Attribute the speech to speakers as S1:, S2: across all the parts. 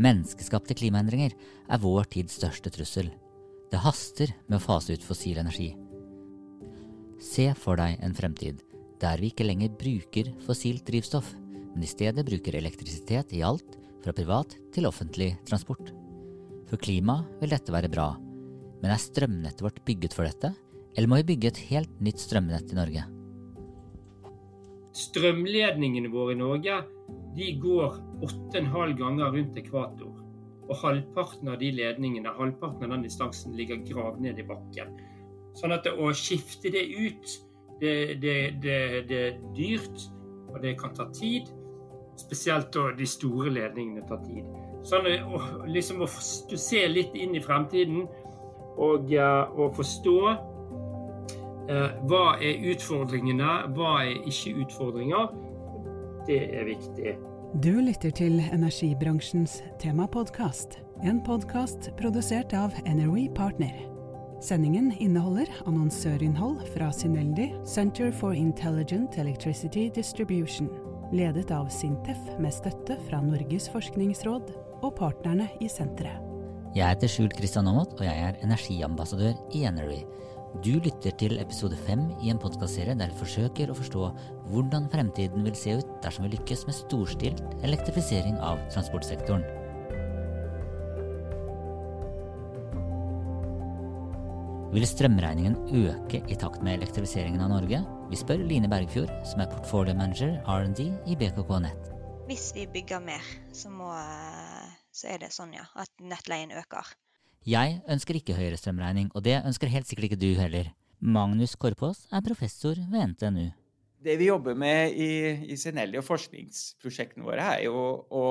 S1: Menneskeskapte klimaendringer er vår tids største trussel. Det haster med å fase ut fossil energi. Se for deg en fremtid der vi ikke lenger bruker fossilt drivstoff, men i stedet bruker elektrisitet i alt, fra privat til offentlig transport. For klimaet vil dette være bra, men er strømnettet vårt bygget for dette, eller må vi bygge et helt nytt strømnett i Norge?
S2: Strømledningene våre i Norge de går 8,5 ganger rundt ekvator. Og halvparten av de ledningene, halvparten av den distansen ligger gravd ned i bakken. Sånn at å skifte det ut, det, det, det, det er dyrt, og det kan ta tid. Spesielt da de store ledningene tar tid. Sånn å, liksom å se litt inn i fremtiden og, og forstå eh, hva er utfordringene, hva er ikke utfordringer. Det er viktig.
S3: Du lytter til energibransjens temapodkast. En podkast produsert av Energy Partner. Sendingen inneholder annonsørinnhold fra Syneldi, Center for Intelligent Electricity Distribution, ledet av Sintef med støtte fra Norges forskningsråd og partnerne i senteret.
S1: Jeg heter Skjult Kristian Aamodt, og jeg er energiambassadør i Energy. Du lytter til episode fem i en podkastserie der vi forsøker å forstå hvordan fremtiden vil se ut dersom vi lykkes med storstilt elektrifisering av transportsektoren. Vil strømregningen øke i takt med elektrifiseringen av Norge? Vi spør Line Bergfjord, som er portfolio manager R&D i BKK Nett.
S4: Hvis vi bygger mer, så, må, så er det sånn ja, at nettleien øker.
S1: Jeg ønsker ikke høyere strømregning, og det ønsker helt sikkert ikke du heller. Magnus Korpås er professor ved NTNU.
S5: Det vi jobber med i, i Senelli og forskningsprosjektene våre, er jo å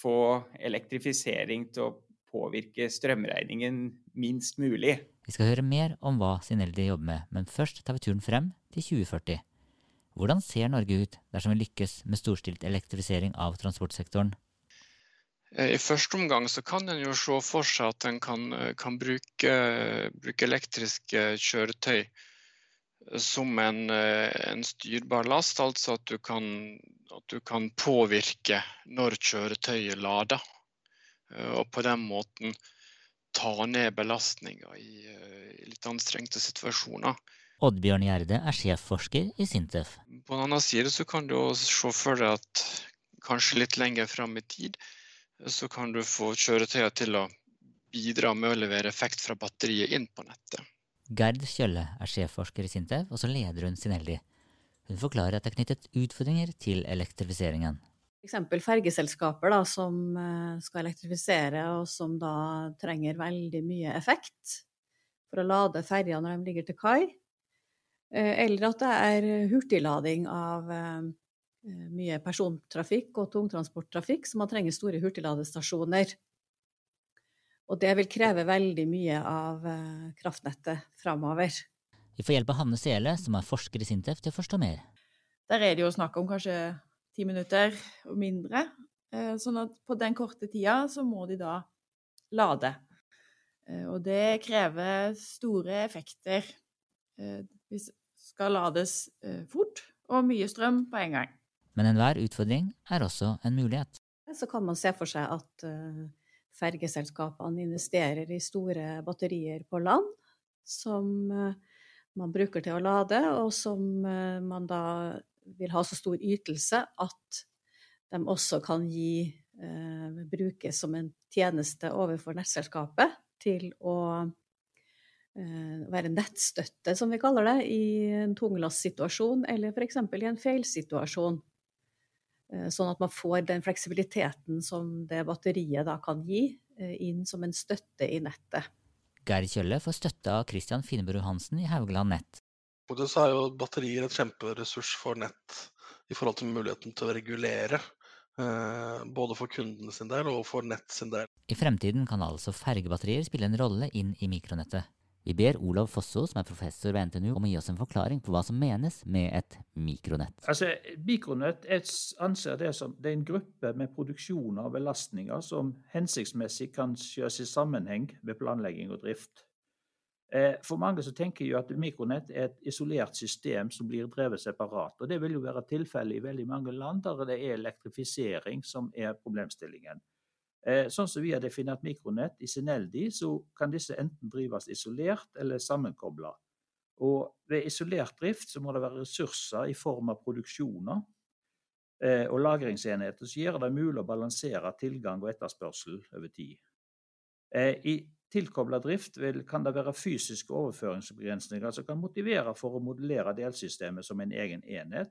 S5: få elektrifisering til å påvirke strømregningen minst mulig.
S1: Vi skal høre mer om hva Sineldi jobber med, men først tar vi turen frem til 2040. Hvordan ser Norge ut dersom vi lykkes med storstilt elektrifisering av transportsektoren?
S6: I første omgang så kan en jo se for seg at en kan, kan bruke, bruke, elektriske kjøretøy som en, en, styrbar last, altså at du, kan, at du kan påvirke når kjøretøyet lader. Og på den måten ta ned belastninga i, i, litt anstrengte situasjoner.
S1: Oddbjørn Gjerde er sjefforsker i Sintef.
S6: På den annen side så kan du se for deg at kanskje litt lenger fram i tid så kan du få kjøretøyene til å bidra med å levere effekt fra batteriet inn på nettet.
S1: Gerd Kjølle er sjefforsker i Sintef, og så leder hun Sinelli. Hun forklarer at det er knyttet utfordringer til elektrifiseringen.
S7: F.eks. fergeselskaper da, som skal elektrifisere, og som da trenger veldig mye effekt for å lade ferja når de ligger til kai. Eller at det er hurtiglading av mye persontrafikk og tungtransporttrafikk, så man trenger store hurtigladestasjoner. Og det vil kreve veldig mye av kraftnettet framover.
S1: Vi får hjelp av Hanne Sele, som er forsker i Sintef, til å forstå mer.
S8: Der er det jo snakk om kanskje ti minutter og mindre. Sånn at på den korte tida så må de da lade. Og det krever store effekter. Vi skal lades fort og mye strøm på en gang.
S1: Men enhver utfordring er også en mulighet.
S7: Så kan man se for seg at fergeselskapene investerer i store batterier på land, som man bruker til å lade, og som man da vil ha så stor ytelse at de også kan gi eh, brukes som en tjeneste overfor nettselskapet til å eh, være nettstøtte, som vi kaller det, i en tunglastsituasjon eller f.eks. i en feilsituasjon. Eh, sånn at man får den fleksibiliteten som det batteriet da kan gi, eh, inn som en støtte i nettet.
S1: Geir Kjølle får støtte av Christian Finnebro Hansen i Haugland Nett.
S9: Både så er jo batterier et kjemperessurs for nett i forhold til muligheten til å regulere. Eh, både for kundene sin del og for nett sin del.
S1: I fremtiden kan altså fergebatterier spille en rolle inn i mikronettet. Vi ber Olav Fosso, som er professor ved NTNU, om å gi oss en forklaring på hva som menes med et mikronett.
S10: Altså, Mikronett anser det som det er en gruppe med produksjon av belastninger som hensiktsmessig kan kjøres i sammenheng ved planlegging og drift. For mange så tenker jo at mikronett er et isolert system som blir drevet separat. og Det vil jo være tilfellet i veldig mange land der det er elektrifisering som er problemstillingen. Eh, sånn som vi har definert mikronett i Sineldi, så kan disse enten drives isolert eller sammenkobla. Og ved isolert drift så må det være ressurser i form av produksjoner eh, og lagringsenheter som gjør det mulig å balansere tilgang og etterspørsel over tid. Eh, I tilkobla drift vil, kan det være fysiske overføringsbegrensninger som kan motivere for å modellere delsystemet som en egen enhet,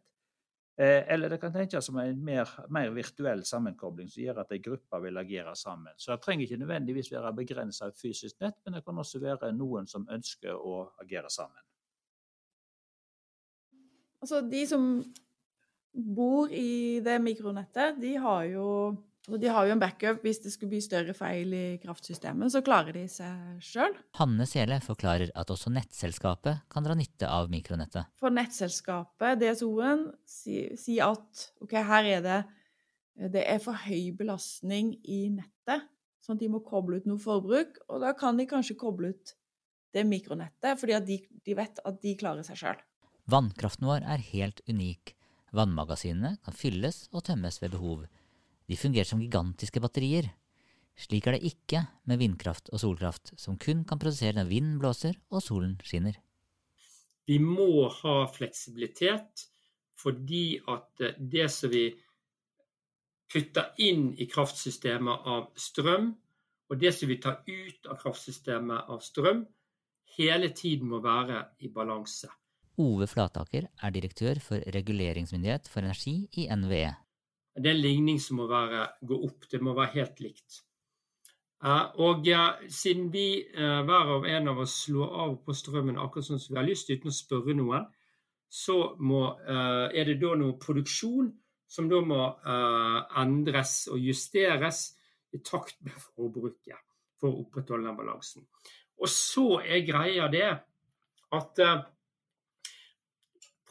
S10: eller det kan tenkes som en mer, mer, virtuell sammenkobling som gjør at en gruppe vil agere sammen. Så det trenger ikke nødvendigvis være begrensa av fysisk nett, men det kan også være noen som ønsker å agere sammen.
S8: Altså, de som bor i det mikronettet, de har jo og de har jo en backup hvis det skulle bli større feil i kraftsystemet, så klarer de seg sjøl.
S1: Hanne Sele forklarer at også nettselskapet kan dra nytte av mikronettet.
S8: For nettselskapet, DSO-en, sier si at ok, her er det, det er for høy belastning i nettet, sånn at de må koble ut noe forbruk. Og da kan de kanskje koble ut det mikronettet, fordi de, de vet at de klarer seg sjøl.
S1: Vannkraften vår er helt unik. Vannmagasinene kan fylles og tømmes ved behov. De fungerer som gigantiske batterier. Slik er det ikke med vindkraft og solkraft, som kun kan produsere når vinden blåser og solen skinner.
S2: Vi må ha fleksibilitet fordi at det som vi putter inn i kraftsystemet av strøm, og det som vi tar ut av kraftsystemet av strøm, hele tiden må være i balanse.
S1: Ove Flataker er direktør for reguleringsmyndighet for energi i NVE.
S2: Det er en ligning som må være, gå opp. Det må være helt likt. Uh, og siden vi uh, hver og en av oss slår av på strømmen akkurat sånn som vi har lyst, uten å spørre noen, så må, er det da noe produksjon som da må endres og justeres i takt med forbruket for å opprettholde den balansen. Og så er greia det at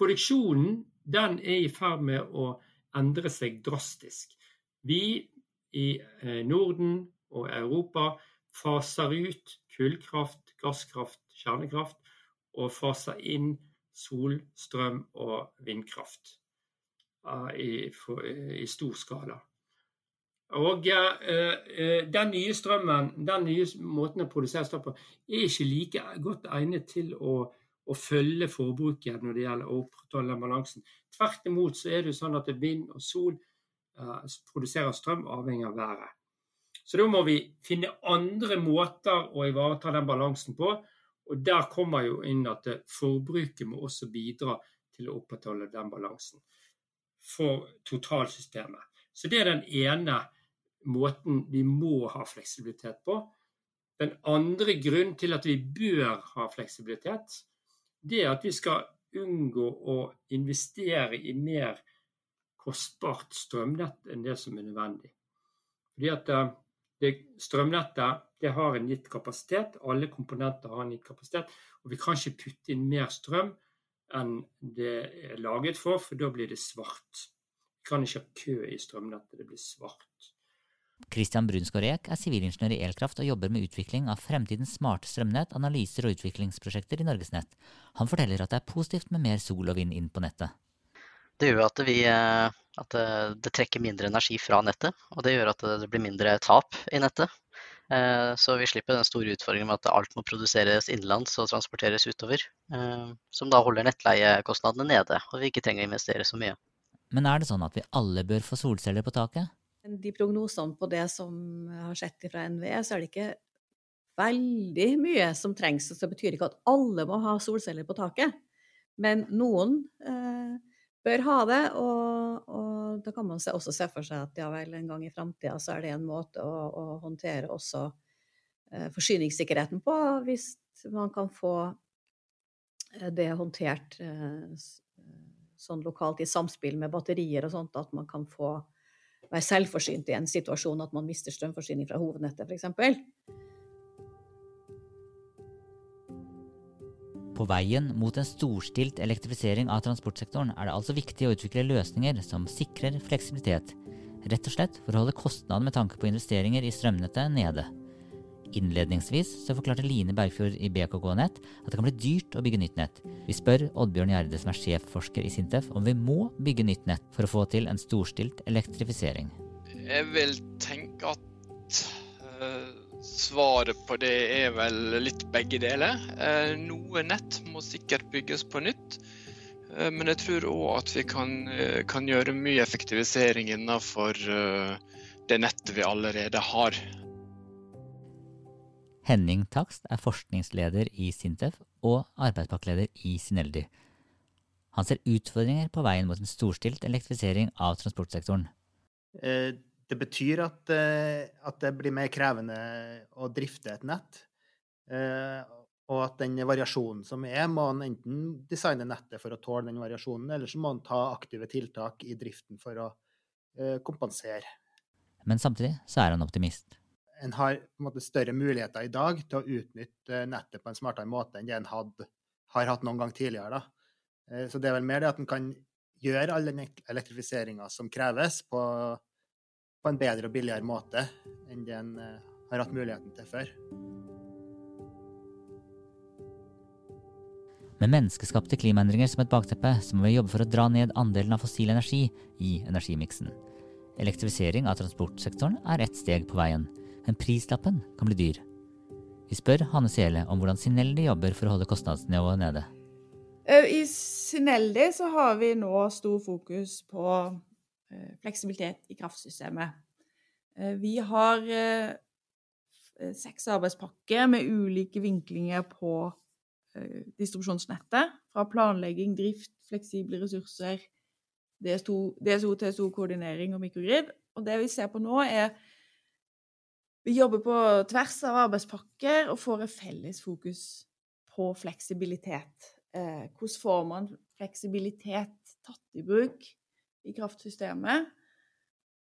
S2: produksjonen den er i ferd med å endrer seg drastisk. Vi i eh, Norden og Europa faser ut kullkraft, gasskraft, kjernekraft, og faser inn sol, strøm og vindkraft i, i stor skala. Og eh, Den nye strømmen, den nye måten å produsere strøm på, er ikke like godt egnet til å å følge forbruket når det gjelder å opprettholde den balansen. Tvert imot så er det sånn at vind og sol uh, produserer strøm avhengig av været. Så da må vi finne andre måter å ivareta den balansen på. Og der kommer jo inn at forbruket må også bidra til å opprettholde den balansen for totalsystemet. Så det er den ene måten vi må ha fleksibilitet på. Den andre grunnen til at vi bør ha fleksibilitet, det at vi skal unngå å investere i mer kostbart strømnett enn det som er nødvendig. Fordi at eh, det, Strømnettet det har en gitt kapasitet, alle komponenter har en gitt kapasitet. Og vi kan ikke putte inn mer strøm enn det er laget for, for da blir det svart. Vi kan ikke ha kø i strømnettet, det blir svart.
S1: Christian Brunsgaard Eek er sivilingeniør i elkraft og jobber med utvikling av fremtidens smarte strømnett, analyser og utviklingsprosjekter i Norgesnett. Han forteller at det er positivt med mer sol og vind inn på nettet.
S11: Det gjør at, vi, eh, at det trekker mindre energi fra nettet, og det gjør at det blir mindre tap i nettet. Eh, så vi slipper den store utfordringen med at alt må produseres innenlands og transporteres utover. Eh, som da holder nettleiekostnadene nede, og vi ikke trenger å investere så mye.
S1: Men er det sånn at vi alle bør få solceller på taket?
S7: De prognosene på det som jeg har sett fra NVE, så er det ikke veldig mye som trengs. Så det betyr ikke at alle må ha solceller på taket. Men noen eh, bør ha det, og, og, da kan man også se for seg at ja vel, en gang i framtida så er det en måte å, å håndtere også eh, forsyningssikkerheten på, hvis man kan få eh, det håndtert eh, sånn lokalt i samspill med batterier og sånt, at man kan få være selvforsynt i en situasjon at man mister strømforsyning fra hovednettet, f.eks.
S1: På veien mot en storstilt elektrifisering av transportsektoren er det altså viktig å utvikle løsninger som sikrer fleksibilitet, rett og slett for å holde kostnaden med tanke på investeringer i strømnettet nede. Innledningsvis så forklarte Line Bergfjord i BKK Nett at det kan bli dyrt å bygge nytt nett. Vi spør Oddbjørn Gjerde, som er sjefforsker i Sintef, om vi må bygge nytt nett for å få til en storstilt elektrifisering.
S6: Jeg vil tenke at nett. Svaret på det er vel litt begge deler. Noe nett må sikkert bygges på nytt. Men jeg tror òg at vi kan, kan, gjøre mye effektivisering innenfor det nettet vi allerede har.
S1: Henning Takst er forskningsleder i Sintef og arbeidspakkeleder i Sineldi. Han ser utfordringer på veien mot en storstilt elektrifisering av transportsektoren.
S12: Eh, det betyr at, eh, at, det blir mer krevende å drifte et nett. Eh, og at den variasjonen som er, må en enten designe nettet for å tåle den variasjonen, eller så må en ta aktive tiltak i driften for å kompensere.
S1: Men samtidig så er han optimist.
S12: En har en måte større muligheter i dag til å utnytte nettet på en smartere måte enn det en hadde, har hatt noen gang tidligere. Da. Eh, så det er vel mer det at en kan gjøre all den elektrifiseringa som kreves, på, på, en bedre og billigere måte enn det en eh, har hatt muligheten til før.
S1: Med menneskeskapte klimaendringer som et bakteppe, så må vi jobbe for å dra ned andelen av fossil energi i energimiksen. Elektrifisering av transportsektoren er ett steg på veien, men prislappen kan bli dyr. Vi spør Hanne Sele om hvordan Sinelli jobber for å holde kostnadsnivået nede.
S8: Eh, I Sinelli så har vi nå stor fokus på eh, fleksibilitet i kraftsystemet. Eh, vi har seks arbeidspakker med ulike vinklinger på distribusjonsnettet. Fra planlegging, drift, fleksible ressurser, DSO TSO-koordinering og mikrogrid. Og det vi ser på nå, er Vi jobber på tvers av arbeidspakker og får et felles fokus på fleksibilitet. Eh, hvordan får man fleksibilitet tatt i bruk i kraftsystemet?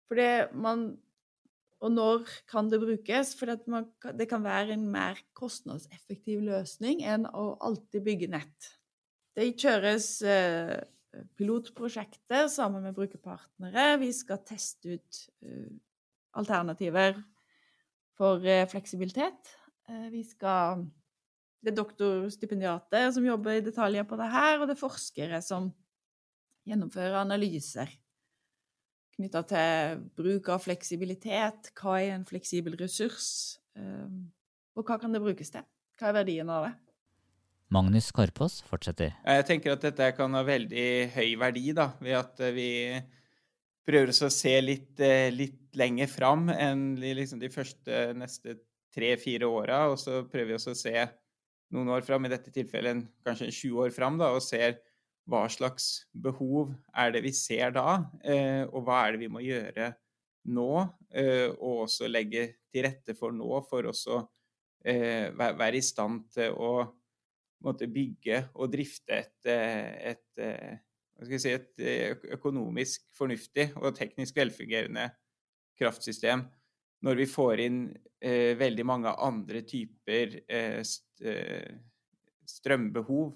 S8: Fordi man Og når kan det brukes? For det kan være en mer kostnadseffektiv løsning enn å alltid bygge nett. Det kjøres eh, pilotprosjekter sammen med brukerpartnere. Vi skal teste ut eh, alternativer for fleksibilitet. Vi skal det er doktorstipendiater som jobber i detaljer på det her, og det er forskere som gjennomfører analyser knytta til bruk av fleksibilitet. Hva er en fleksibel ressurs, ehm, og hva kan det brukes til? Hva er verdien av det?
S1: Magnus Korpås fortsetter.
S5: Jeg tenker at dette kan ha veldig høy verdi, da, ved at vi prøver å se litt, eh, litt lenger fram enn liksom de første neste tre-fire åra, og så prøver vi også å se noen år fram, i dette tilfellet kanskje 20 år fram, da, og ser hva slags behov er det vi ser da, eh, og hva er det vi må gjøre nå, eh, og også legge til rette for nå, for også være i stand til å måtte bygge og drifte et, et, si, et økonomisk fornuftig og teknisk velfungerende kraftsystem. Når vi får inn eh, veldig mange andre typer eh, eh, strømbehov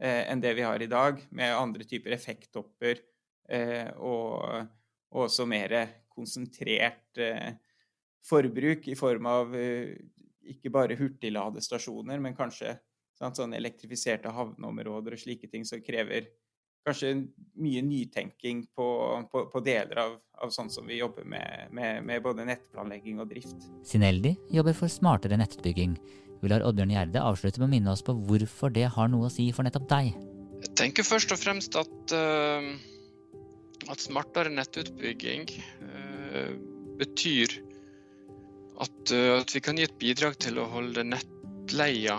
S5: eh, enn det vi har i dag, med andre typer effekttopper eh, og, og, også mer konsentrert eh, forbruk i form av ikke bare hurtigladestasjoner, men kanskje sant, sånn elektrifiserte havneområder og slike ting som krever kanskje mye nytenking på, på, på deler av, av, sånn som vi jobber med, med, med, både nettplanlegging og drift.
S1: Sineldi jobber for smartere nettutbygging. Vi lar Oddbjørn Gjerde avslutte med å minne oss på hvorfor det har noe å si for nettopp deg.
S6: Jeg tenker først og fremst at, uh, at smartere nettutbygging uh, betyr at, uh, at vi kan gi et bidrag til å holde nettleia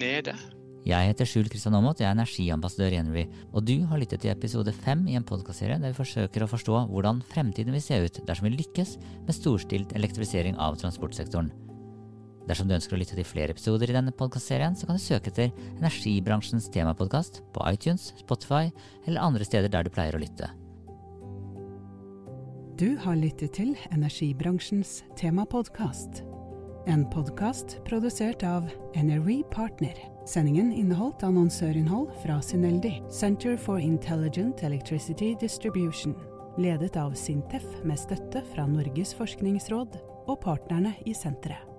S6: nede.
S1: Jeg heter Skjul Kristian Aamodt, jeg er energiambassadør i Energy, og du har lyttet til episode fem i en podkastserie der vi forsøker å forstå hvordan fremtiden vil se ut dersom vi lykkes med storstilt elektrifisering av transportsektoren. Dersom du ønsker å lytte til flere episoder i denne podkastserien, så kan du søke etter energibransjens temapodkast på iTunes, Spotify eller andre steder der du pleier å lytte.
S3: Du har lyttet til energibransjens temapodkast. En podkast produsert av Energy Partner. Sendingen inneholdt annonsørinnhold fra Sineldi, Center for Intelligent Electricity Distribution, ledet av Sintef med støtte fra Norges forskningsråd og partnerne i senteret.